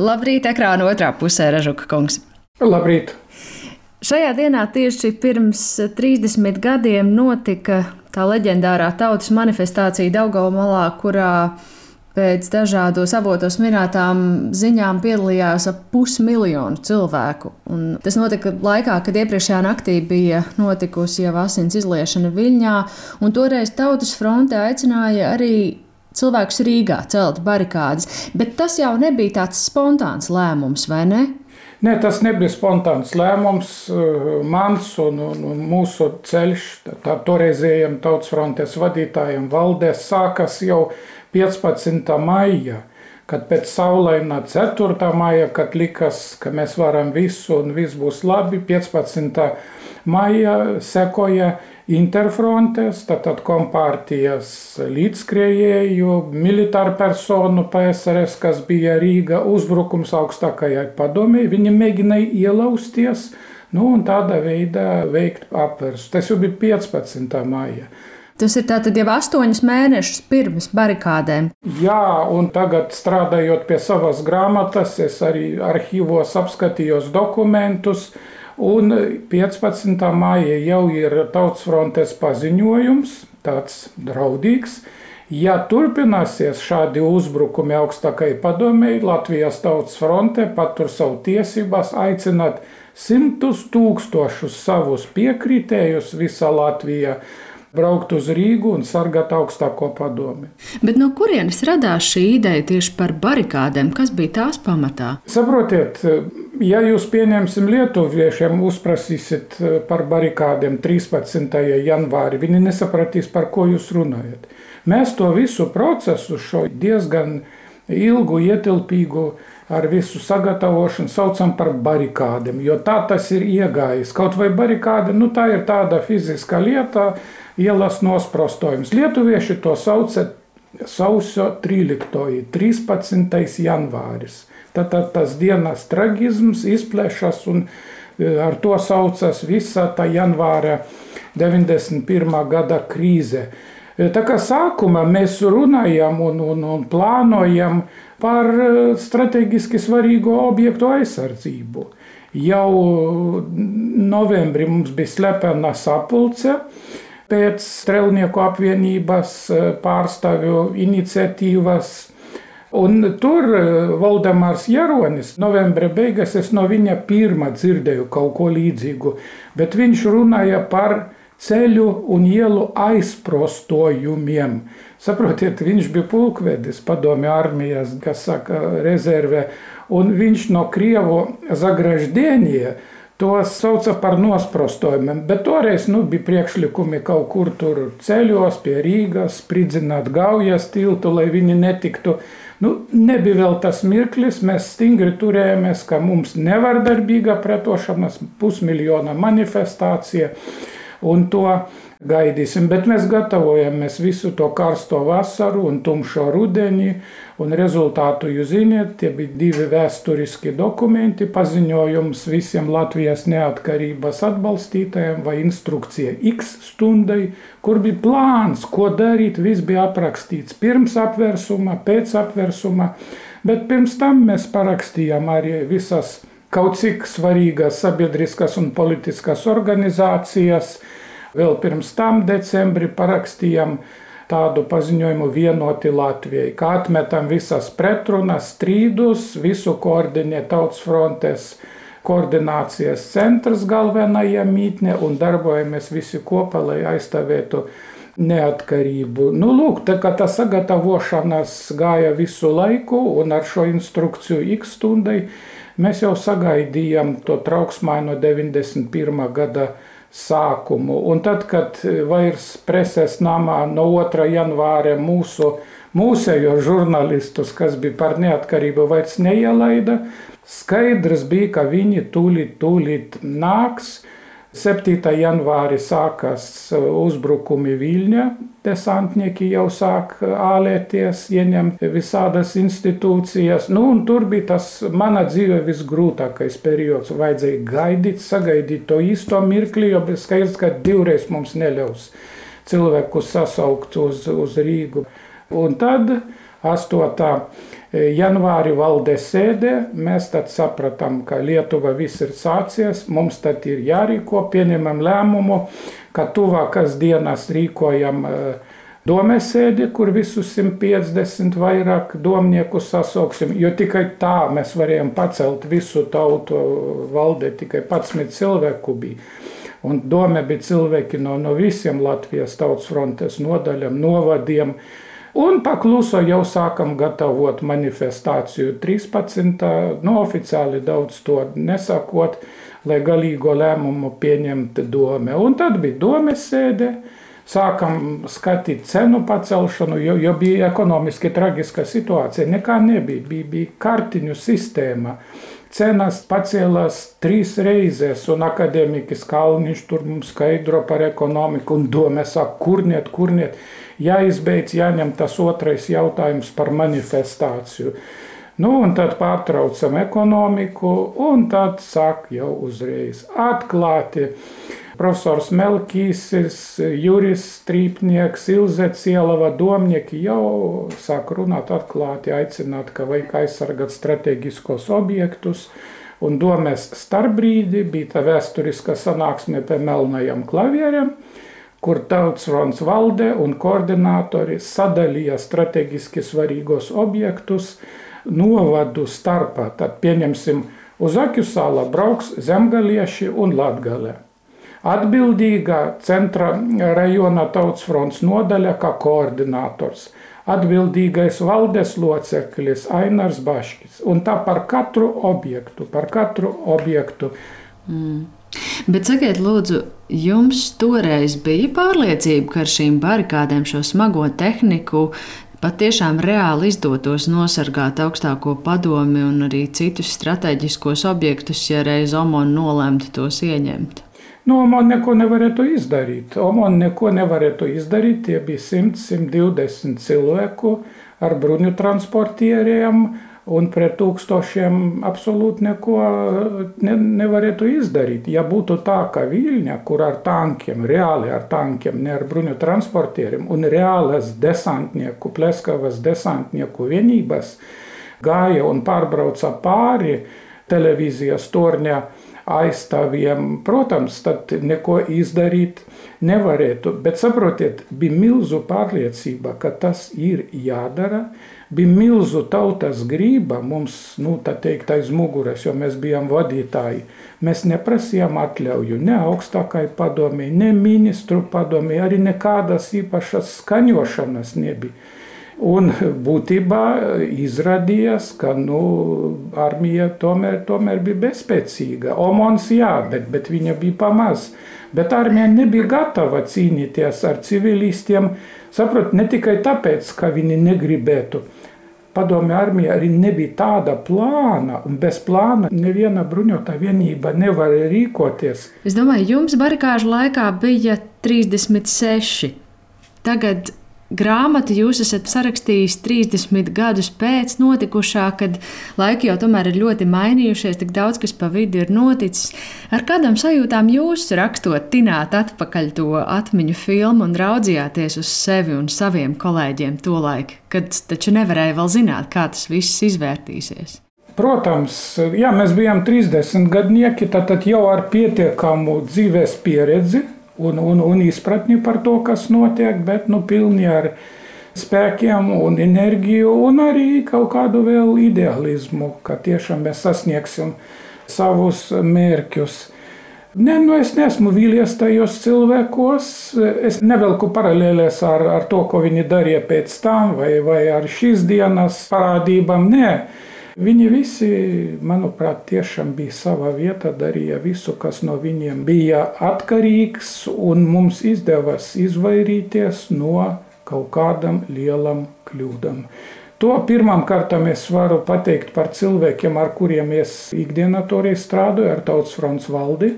Labrīt, ekrāna otrā pusē, Ražuka kungs. Labrīt! Šajā dienā tieši pirms 30 gadiem notika tā leģendārā tautas manifestācija Daugaumolā, kurā pēc dažādos avotos minētām ziņām piedalījās ap pusmiljonu cilvēku. Un tas notika laikā, kad iepriekšējā naktī bija notikusi jau asins izliešana Viļņā, un toreiz Tautas fronte aicināja arī cilvēkus Rīgā celt barikādas, bet tas jau nebija tāds spontāns lēmums, vai ne? Nē, tas nebija spontāns lēmums. Mans un, un, un mūsu ceļš, tā toreizējiem tautas frontes vadītājiem valdēs, sākas jau 15. maijā. Kad pēc saulainā 4. maija, kad likās, ka mēs varam visu un viss būs labi, 15. maija sekoja interfrontes, tātad kompārtijas līdzskrējēju, militāru personu PSRS, kas bija Rīga uzbrukums augstākajai padomē. Viņi mēģināja ielausties nu, un tādā veidā veikt apvērsu. Tas jau bija 15. maija. Tas ir tātad jau astoņus mēnešus pirms barikādēm. Jā, un tagad strādājot pie savas grāmatas, es arī arhīvos apskatījos dokumentus. Un 15. maija jau ir Tautas frontes paziņojums, tāds draudīgs. Ja turpināsies šādi uzbrukumi augstākajai padomēji, Latvijas Tautas fronte patur savu tiesības aicināt simtus tūkstošus savus piekritējus visā Latvijā braukt uz Rīgu un sargāt augstāko padomi. Bet no kurienes radās šī ideja tieši par barikādēm? Kas bija tās pamatā? Saprotiet, ja jūs pieņemsim lietuviešiem, uzprasīsiet par barikādēm 13. janvāri, viņi nesapratīs, par ko jūs runājat. Mēs to visu procesu, šo diezgan ilgu, ietilpīgu ar visu sagatavošanu saucam par barikādēm, jo tā tas ir iegājis. Kaut vai barikāde, nu tā ir tāda fiziska lieta, ielas nosprostojums. Lietuvieši to sauca sausio 13. 13. janvāris. Tad tas dienas tragisms izplešas un ar to saucas visa tā janvāra 91. gada krīze. Tā kā sākumā mēs runājam un, un, un plānojam par strateģiski svarīgu objektu aizsardzību. Jau novembrī mums bija slepena sapulce, pēc Strelnieku apvienības pārstāvju iniciatīvas. Un tur eh, Valdemārs Jaronis, novembra beigās, es no viņa pirmā dzirdēju kaut ko līdzīgu, bet viņš runāja par ceļu un ielu aizprostojumiem. Saprotiet, viņš bija pulkvedis padomju armijas, kas saka, rezervē, un viņš no Krievu zagraždēnie To sauca par nosprostojumiem, bet toreiz nu, bija priekšlikumi kaut kur tur ceļos, pie Rīgas, spridzināt gaujas tiltu, lai viņi netiktu. Nu, nebija vēl tas mirklis, mēs stingri turējāmies, ka mums nevardarbīga pretošanas pusmiljona manifestācija un to gaidīsim. Bet mēs gatavojamies visu to karsto vasaru un tumšo rudeni. Un rezultātu jūs zināt, tie bija divi vēsturiski dokumenti, paziņojums visiem Latvijas neatkarības atbalstītājiem vai instrukcija X stundai, kur bija plāns, ko darīt. Viss bija aprakstīts pirms apvērsuma, pēc apvērsuma, bet pirms tam mēs parakstījām arī visas kaut cik svarīgas sabiedriskas un politiskas organizācijas, Vēl pirms tam decembrī parakstījām tādu paziņojumu vienoti Latvijai, kā atmetam visas pretrunas, strīdus, visu koordinē tautas frontes koordinācijas centrs galvenajā mītnē un darbojamies visi kopā, lai aizstāvētu neatkarību. Nu, lūk, tā kā tā sagatavošanās gāja visu laiku un ar šo instrukciju X stundai mēs jau sagaidījām to trauksmaino 91. gada sākumu. Un tad, kad vairs preses namā no 2. janvāra mūsu mūsējo žurnālistus, kas bija par neatkarību, vairs neielaida, skaidrs bija, ka viņi tūlīt, tūlīt nāks. 7. janvārī sākās uzbrukumi Viļņā. Desantnieki jau sāk ālēties, ieņemt visādas institūcijas. Nu, tur bija tas mana dzīve visgrūtākais periods. Vajadzēja gaidīt, sagaidīt to īsto mirkli, jo skaidrs, ka divreiz mums neļaus cilvēkus sasaukt uz, uz Rīgu. Un tad 8. Janvāri valdes sēdē mēs tad sapratām, ka Lietuva viss ir sācies, mums tad ir jārīko, pieņemam lēmumu, ka tuvākas dienas rīkojam uh, domesēdi, kur visus 150 vairāk domnieku sasauksim, jo tikai tā mēs varējām pacelt visu tautu valdē, tikai 11 cilvēku bija. Un doma bija cilvēki no, no visiem Latvijas tautas frontes nodaļām, novadiem. Un pakluso jau sākam gatavot manifestāciju 13. No oficiāli daudz to nesakot, lai galīgo lēmumu pieņemtu dome. Un tad bija domes sēde sākam skatīt cenu pacelšanu, jo, jo bija ekonomiski traģiska situācija. Nekā nebija, bija, bija kartiņu sistēma. Cenas pacēlās trīs reizes, un akadēmiķis Kalniņš tur mums skaidro par ekonomiku, un domē saka, kurniet, kurniet, jāizbeidz, jāņem tas otrais jautājums par manifestāciju. Nu, un tad pārtraucam ekonomiku, un tad sāk jau uzreiz atklāti profesors Melkīsis, Juris Strīpnieks, Ilze Cielava, domnieki jau sāk runāt atklāti, aicināt, ka vajag aizsargāt strateģiskos objektus. Un domēs starpbrīdi bija tā vēsturiska sanāksme pie melnajiem klavieriem, kur tautas fronts valde un koordinātori sadalīja strateģiski svarīgos objektus novadu starpā. Tad pieņemsim, uz Akju sāla brauks zemgalieši un latgalē. Atbildīgā centra rajona tautas fronts nodaļa kā koordinators. Atbildīgais valdes loceklis Ainars Baškis. Un tā par katru objektu, par katru objektu. Mm. Bet sakiet, lūdzu, jums toreiz bija pārliecība, ka ar šīm barikādēm, šo smago tehniku patiešām reāli izdotos nosargāt augstāko padomi un arī citus strateģiskos objektus, ja reiz Omona nolemtu tos ieņemt? Nu, Oman neko nevarētu izdarīt. Oman neko nevarētu izdarīt. Tie bija 100, 120 cilvēku ar bruņu transportieriem, un pret tūkstošiem absolūti neko ne, nevarētu izdarīt. Ja būtu tā, ka Viļņa, kur ar tankiem, reāli ar tankiem, ne ar bruņu transportieriem, un reālas desantnieku, pleskavas desantnieku vienības gāja un pārbrauca pāri televīzijas torņā, aizstāvjiem. Protams, tad neko izdarīt nevarētu, bet saprotiet, bija milzu pārliecība, ka tas ir jādara. Bija milzu tautas grība mums, nu, tā teikt, aiz muguras, jo mēs bijām vadītāji. Mēs neprasījām atļauju ne augstākai padomē, ne ministru padomē, arī nekādas īpašas skaņošanas nebija. Un būtībā izrādījās, ka nu, armija tomēr, tomēr bija bezspēcīga. Omons jā, bet, bet viņa bija pamaz. Bet armija nebija gatava cīnīties ar civilistiem. Saprot, ne tikai tāpēc, ka viņi negribētu. Padomju armija arī nebija tāda plāna, un bez plāna neviena bruņotā vienība nevar rīkoties. Es domāju, jums barikāžu laikā bija 36. Tagad grāmatu jūs esat sarakstījis 30 gadus pēc notikušā, kad laiki jau tomēr ir ļoti mainījušies, tik daudz kas pa vidu ir noticis. Ar kādām sajūtām jūs rakstot, tināt atpakaļ to atmiņu filmu un raudzījāties uz sevi un saviem kolēģiem to laiku, kad taču nevarēja vēl zināt, kā tas viss izvērtīsies? Protams, jā, mēs bijām 30 gadnieki, tad jau ar pietiekamu dzīves pieredzi, un, un, un izpratni par to, kas notiek, bet nu, pilni ar spēkiem un enerģiju, un arī kaut kādu vēl ideālismu, ka tiešām mēs sasniegsim savus mērķus. Ne, nu es neesmu vīlies tajos cilvēkos. Es nevelku paralēlēs ar, ar to, ko viņi darīja pēc tam, vai, vai ar šīs dienas parādībām. Nē, Viņi visi, manuprāt, tiešām bija savā vietā, darīja visu, kas no viņiem bija atkarīgs, un mums izdevās izvairīties no kaut kādam lielam kļūdam. To pirmām kārtām es varu pateikt par cilvēkiem, ar kuriem es ikdienā toreiz strādāju, ar Tautas fronts valdi.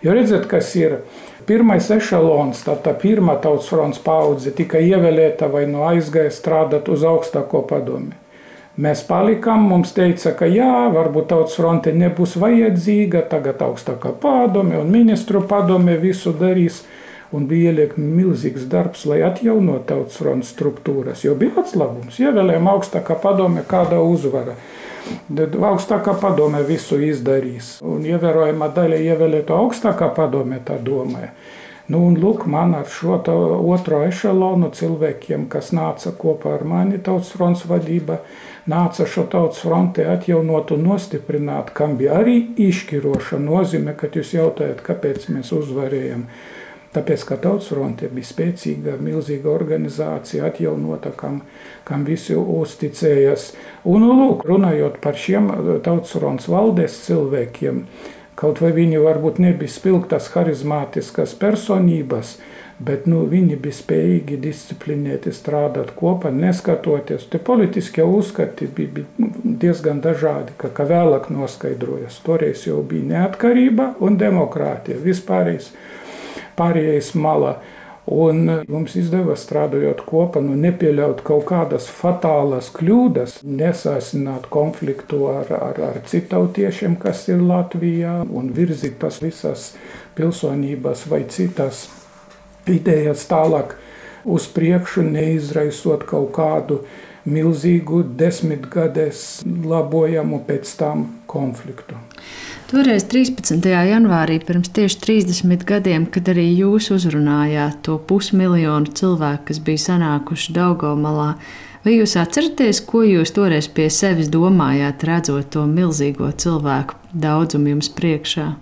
Jo redziet, kas ir pirmais ešalons, tā, tā pirmā Tautas fronts paudze tika ievēlēta vai no aizgāja strādāt uz augstāko padomi. Mēs palikām, mums teica, ka jā, varbūt tautas fronte nebūs vajadzīga, tagad augstākā padome un ministru padome visu darīs. un bija ielikt milzīgs darbs, lai atjaunotu tautas fronts struktūras, jo bija atslābums. Ievēlējām augstākā padome, kāda uzvara. Augstākā padome visu izdarīs, un ievērojama daļa ievēlēto augstākā padome tā domāja. Nu, un lūk, man ar šo otro ešalonu cilvēkiem, kas nāca kopā ar mani tautas fronts vadība, nāca šo tautas fronti atjaunot un nostiprināt, kam bija arī izšķiroša nozīme, kad jūs jautājat, kāpēc mēs uzvarējam. Tāpēc, ka Tautas fronte bija spēcīga, milzīga organizācija, atjaunota, kam, kam visi uzticējās. Un, lūk, runājot par šiem Tautas fronts valdes cilvēkiem, kaut vai viņi varbūt nebija spilgtas, harizmātiskas personības, bet nu, viņi bija spējīgi disciplinēti strādāt kopā, neskatoties. Te politiskie uzskati bija, bija nu, diezgan dažādi, kā, kā vēlāk noskaidrojas. Toreiz jau bija neatkarība un demokrātija vispārējais pārējais malā. Un mums izdevās strādājot kopā, nu, nepieļaut kaut kādas fatālas kļūdas, nesāsināt konfliktu ar, ar, ar citautiešiem, kas ir Latvijā, un virzīt tas visas pilsonības vai citas idejas tālāk uz priekšu, neizraisot kaut kādu milzīgu desmitgades labojamu pēc tam konfliktu. Toreiz, 13. janvārī, pirms tieši 30 gadiem, kad arī jūs uzrunājāt to pusmiljonu cilvēku, kas bija sanākuši Daugomalā, vai jūs atceraties, ko jūs toreiz pie sevis domājāt, redzot to milzīgo cilvēku daudzumu jums priekšā?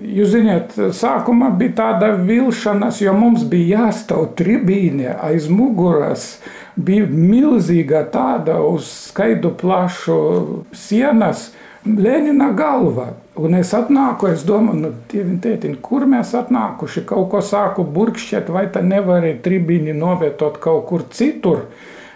Jūs zināt, sākumā bija tāda vilšanās, jo mums bija jāstāv tribīne aiz muguras. Bija milzīga tāda uz skaidu plašu sienas, Lenina galva. Un es atnāku, es domāju, nu, tētiņ, kur mēs atnākuši, kaut ko sāku burkšķēt, vai tā nevarēja tribīni novietot kaut kur citur.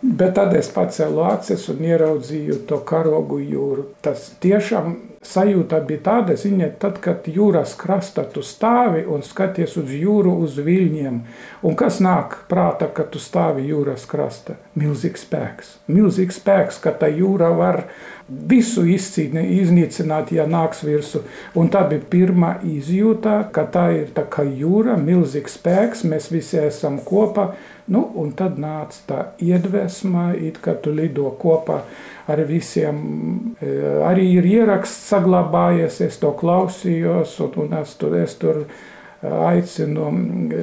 Bet tad es pacēlu acis un ieraudzīju to karogu jūru. Tas tiešām sajūta bija tāda, ziniet, tad, kad jūras krastā tu stāvi un skaties uz jūru, uz viļņiem, un kas nāk prātā, kad tu stāvi jūras krastā? Milzīgs spēks. Milzīgs spēks, ka tā jūra var visu izcīnīt, iznīcināt, ja nāks virsū. Un tā bija pirmā izjūta, ka tā ir tā kā jūra, milzīgs spēks, mēs visi esam kopā Nu, un tad nāca tā iedvesma, kā tu lido kopā ar visiem. E, arī ir ieraksts saglabājies, es to klausījos, un, un es tur, es tur aicinu e,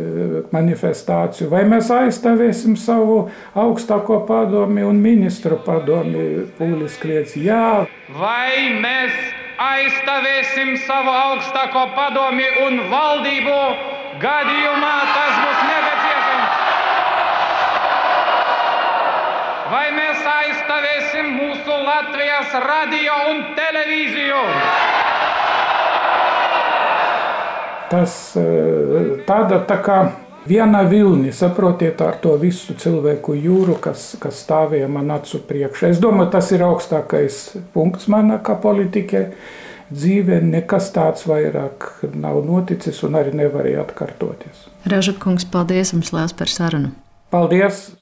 manifestāciju, vai mēs aizstāvēsim savu augstāko padomi un ministru padomi. Pūlis kliedz, jā. Vai mēs aizstāvēsim savu augstāko padomi un valdību gadījumā tas būs nepieciešams? Vai mēs aizstāvēsim mūsu Latvijas radio un televīziju. Tas eh, tāda tā kā viena vilni, saprotiet, ar to visu cilvēku jūru, kas, kas stāvēja man acu priekšā. Es domāju, tas ir augstākais punkts manā kā politikai. Dzīvē nekas tāds vairāk nav noticis un arī nevarēja atkārtoties. Ražakungs, paldies jums liels par sarunu! Paldies!